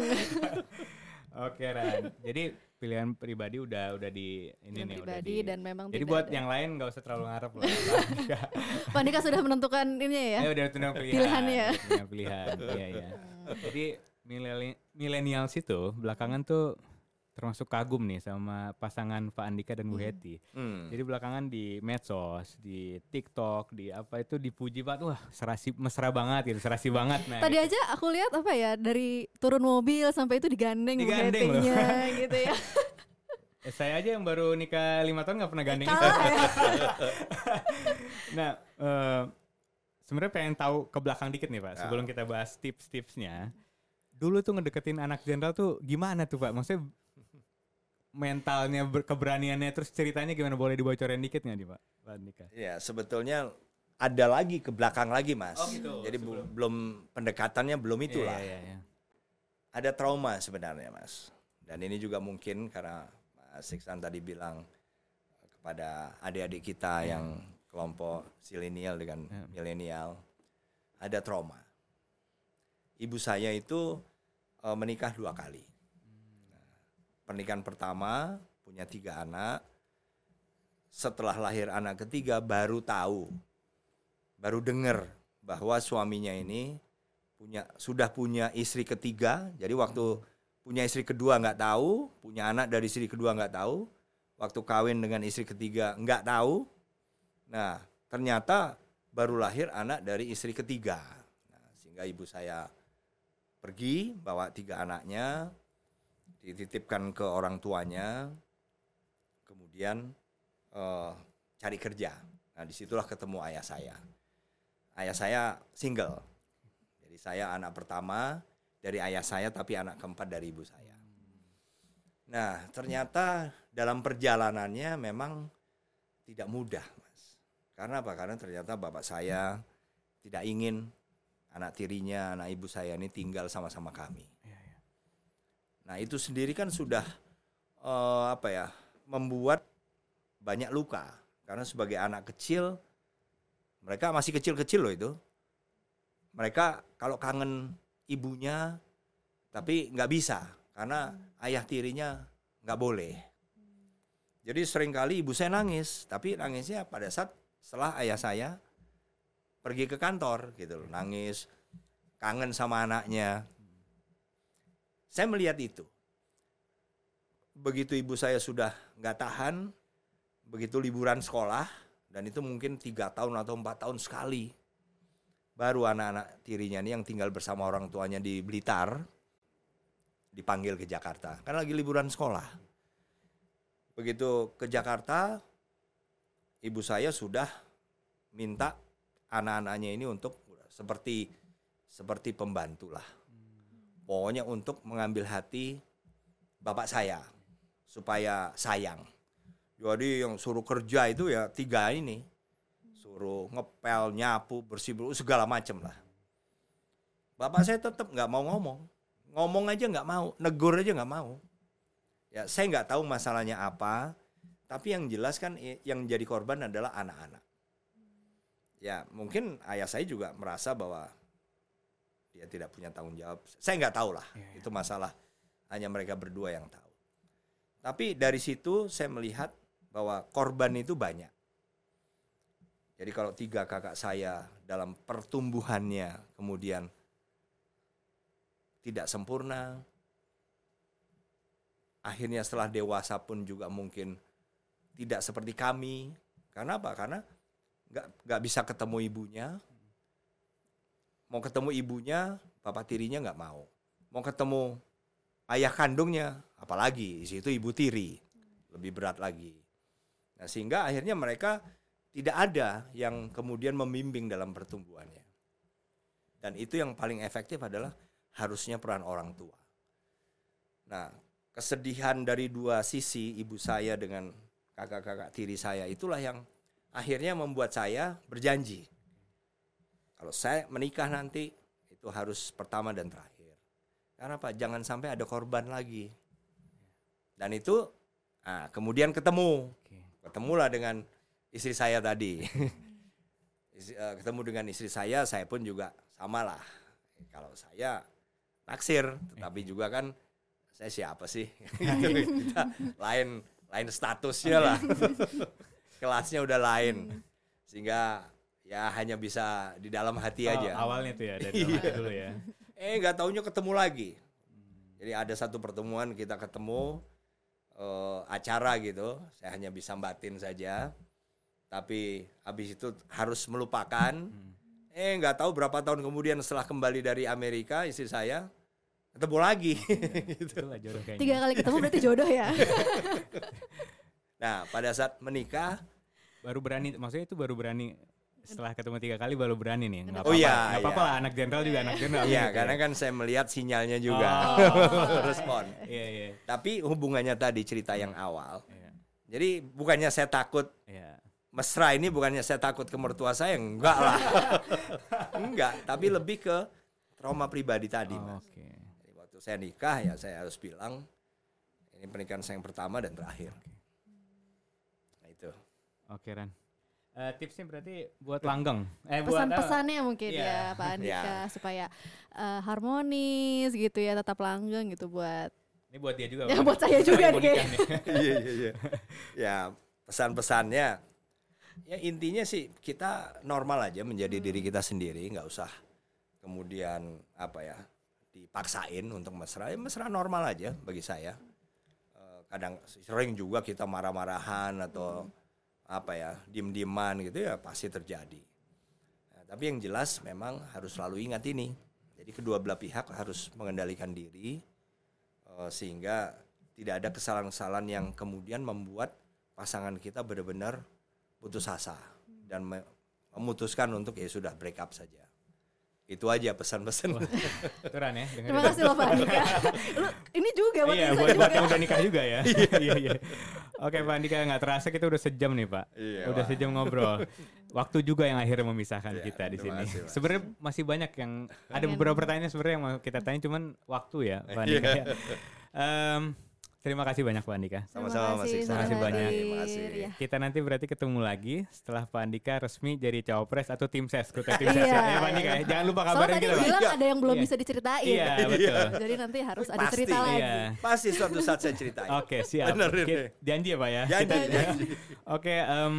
Oke Ran. Jadi pilihan pribadi udah udah di ini Pilihan nih udah pribadi di- dan memang Jadi buat ada. yang lain nggak usah terlalu ngarep loh. Pak Andika. Pak Andika sudah menentukan ini ya. Eh udah tundang pilihan. Pilihannya. Punya pilihan. Iya iya. (laughs) Jadi mileni- millennials itu belakangan tuh termasuk kagum nih sama pasangan Pak Andika dan Bu Heti. Hmm. Jadi belakangan di medsos, di TikTok, di apa itu dipuji banget. Wah, serasi mesra banget gitu, serasi banget. Nah, Tadi gitu. aja aku lihat apa ya dari turun mobil sampai itu digandeng, Bu Digandeng. Hetinya (laughs) gitu ya. Eh, saya aja yang baru nikah lima tahun nggak pernah gandeng itu. Ya. (laughs) Nah, eh, sebenarnya pengen tahu ke belakang dikit nih Pak, Ya. sebelum kita bahas tips-tipsnya. Dulu tuh ngedeketin anak jenderal tuh gimana tuh Pak? Maksudnya mentalnya, ber- keberaniannya, terus ceritanya gimana? Boleh dibocorin dikit nggak nih Pak? Pak Andika? Ya sebetulnya ada lagi ke belakang lagi mas. Oh, gitu. Jadi Sebelum- belum pendekatannya belum itulah. Iya, iya, iya. Ada trauma sebenarnya mas. Dan ini juga mungkin karena Mas Iksan tadi bilang kepada adik-adik kita yang kelompok silenial dengan Ya. milenial ada trauma. Ibu saya itu eh, menikah dua kali. Pernikahan pertama punya tiga anak. Setelah lahir anak ketiga baru tahu, baru dengar bahwa suaminya ini punya sudah punya istri ketiga. Jadi waktu punya istri kedua nggak tahu, punya anak dari istri kedua nggak tahu, waktu kawin dengan istri ketiga nggak tahu. Nah ternyata baru lahir anak dari istri ketiga. Nah, sehingga ibu saya pergi bawa tiga anaknya, dititipkan ke orang tuanya, kemudian eh, cari kerja. Nah di situlah ketemu ayah saya. Ayah saya single. Jadi saya anak pertama dari ayah saya tapi anak keempat dari ibu saya. Nah, ternyata dalam perjalanannya memang tidak mudah, Mas. Karena apa? Karena ternyata bapak saya tidak ingin anak tirinya, anak ibu saya ini tinggal sama-sama kami. Nah, itu sendiri kan sudah eh, apa ya? membuat banyak luka. Karena sebagai anak kecil mereka masih kecil-kecil loh itu. Mereka kalau kangen ibunya tapi nggak bisa karena ayah tirinya nggak boleh. Jadi sering kali ibu saya nangis, tapi nangisnya pada saat setelah ayah saya pergi ke kantor gitu loh, nangis, kangen sama anaknya. Saya melihat itu. Begitu ibu saya sudah nggak tahan, begitu liburan sekolah, dan itu mungkin tiga tahun atau empat tahun sekali, baru anak-anak tirinya ini yang tinggal bersama orang tuanya di Blitar, dipanggil ke Jakarta. Kan lagi liburan sekolah. Begitu ke Jakarta, ibu saya sudah minta anak-anaknya ini untuk seperti seperti pembantu lah. Pokoknya untuk mengambil hati bapak saya supaya sayang. Jadi yang suruh kerja itu ya tiga ini. Suruh ngepel, nyapu, bersih, bersih segala macem lah. Bapak saya tetap nggak mau ngomong. Ngomong aja nggak mau, negur aja nggak mau. Ya saya nggak tahu masalahnya apa, tapi yang jelas kan yang jadi korban adalah anak-anak. Ya mungkin ayah saya juga merasa bahwa dia tidak punya tanggung jawab. Saya nggak tahu lah, Iya, iya. itu masalah hanya mereka berdua yang tahu. Tapi dari situ saya melihat bahwa korban itu banyak. Jadi kalau tiga kakak saya dalam pertumbuhannya kemudian tidak sempurna, akhirnya setelah dewasa pun juga mungkin tidak seperti kami. Karena apa? Karena nggak nggak bisa ketemu ibunya. Mau ketemu ibunya, bapak tirinya nggak mau. Mau ketemu ayah kandungnya, apalagi di situ ibu tiri, lebih berat lagi. Nah, sehingga akhirnya mereka tidak ada yang kemudian membimbing dalam pertumbuhannya. Dan itu yang paling efektif adalah harusnya peran orang tua. Nah, kesedihan dari dua sisi ibu saya dengan kakak-kakak tiri saya itulah yang akhirnya membuat saya berjanji. Kalau saya menikah nanti itu harus pertama dan terakhir. Karena apa? Jangan sampai ada korban lagi. Dan itu nah, kemudian ketemu. Ketemulah dengan istri saya tadi. (laughs) Eh, ketemu dengan istri saya, saya pun juga sama lah. Kalau saya naksir, tetapi juga kan saya siapa sih? (laughs) Kita lain lain statusnya lah. (laughs) Kelasnya udah lain. Sehingga ya hanya bisa di dalam hati Oh, aja. awalnya tuh ya dari dalam hati dulu ya. Eh nggak taunya ketemu lagi. Jadi ada satu pertemuan kita ketemu eh, acara gitu. Saya hanya bisa batin saja. Tapi habis itu harus melupakan. Eh nggak tahu berapa tahun kemudian setelah kembali dari Amerika istri saya ketemu lagi. gitu. Itulah jodoh kayaknya. Tiga kali ketemu berarti jodoh ya. (laughs) Nah pada saat menikah, Baru berani, maksudnya itu baru berani setelah ketemu tiga kali baru berani nih. Nggak Oh apa-apa, iya, nggak apa-apa iya. lah anak jenderal juga anak jenderal. iya gitu karena ya. kan saya melihat sinyalnya juga Oh. (laughs) respon. Iya iya. Tapi hubungannya tadi cerita yang awal. Iya. Jadi bukannya saya takut Iya. mesra ini bukannya saya takut ke mertua saya enggak lah (laughs) enggak tapi lebih ke trauma pribadi tadi Oh, mas Oke. Jadi waktu saya nikah ya saya harus bilang ini pernikahan saya yang pertama dan terakhir nah itu Oke Ran. Eh, tipsnya berarti buat langgeng. Eh? Pesan-pesannya mungkin Iya. ya Pak Andika Iya. supaya eh, harmonis gitu ya, tetap langgeng gitu buat Ini buat dia juga. Ya, buat saya juga nih (laughs) iya iya iya ya pesan-pesannya ya intinya sih kita normal aja menjadi diri kita sendiri nggak usah kemudian apa ya dipaksain untuk mesra ya mesra normal aja bagi saya Eh, kadang sering juga kita marah-marahan atau apa ya diem-dieman gitu ya pasti terjadi Nah, tapi yang jelas memang harus selalu ingat ini jadi kedua belah pihak harus mengendalikan diri eh, sehingga tidak ada kesalahan-kesalahan yang kemudian membuat pasangan kita benar-benar putus asa dan me- memutuskan untuk ya sudah break up saja. Itu aja pesan-pesan. Ran ya. Terima kasih loh Pak Andika. (laughs) Lu ini juga buat Iya, buat, buat yang udah nikah juga ya. (laughs) Iya, iya. Oke, Pak Andika nggak terasa kita udah sejam nih, Pak. Iya, udah wah. sejam ngobrol. Waktu juga yang akhirnya memisahkan Iya, kita di sini. Sebenarnya masih banyak yang ada beberapa pertanyaan sebenarnya yang mau kita tanya cuman waktu ya, Pak Andika. ya. Em, terima kasih banyak Pak Andika. Sama-sama Mas kasih Iksan. Terima kasih banyak. Terima kasih. Ya. Kita nanti berarti ketemu lagi setelah Pak Andika resmi jadi cawapres atau tim ses, ketua tim ses Iya, ya, ya Pak Andika ya. iya. Jangan lupa Soalnya kabarin tadi kita, Pak. bilang ada yang belum Iya. bisa diceritain. Iya, betul. (laughs) Jadi nanti harus ada cerita lagi. Iya. Pasti suatu saat saya ceritain. Oke, siap. Kita- janji ya, Pak ya. Janji, Kita-. (laughs) Oke, em,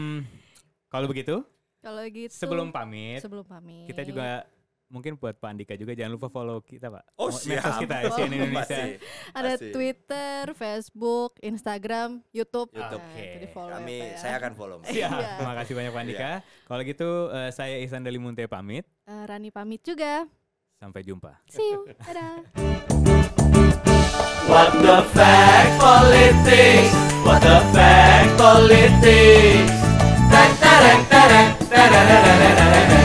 kalau begitu Kalau gitu sebelum pamit, sebelum pamit kita juga mungkin buat Pak Andika juga jangan lupa follow kita, Pak. Oh, Medsos siap. kita CNN Indonesia. Pasti. ada Pasti. Twitter, Facebook, Instagram, YouTube. YouTube. Nah, Oke. follow Kami ya, ya. saya akan follow. Siap. Iya. Terima kasih banyak Pak Andika. Kalau gitu eh, saya Ihsan Dalimunte pamit. Eh, Rani pamit juga. Sampai jumpa. See you. Dadah. What the fact politics? What the fact politics? Ta-ta-ra-ta-ra, ta-ra-ra-ra-ra-ra.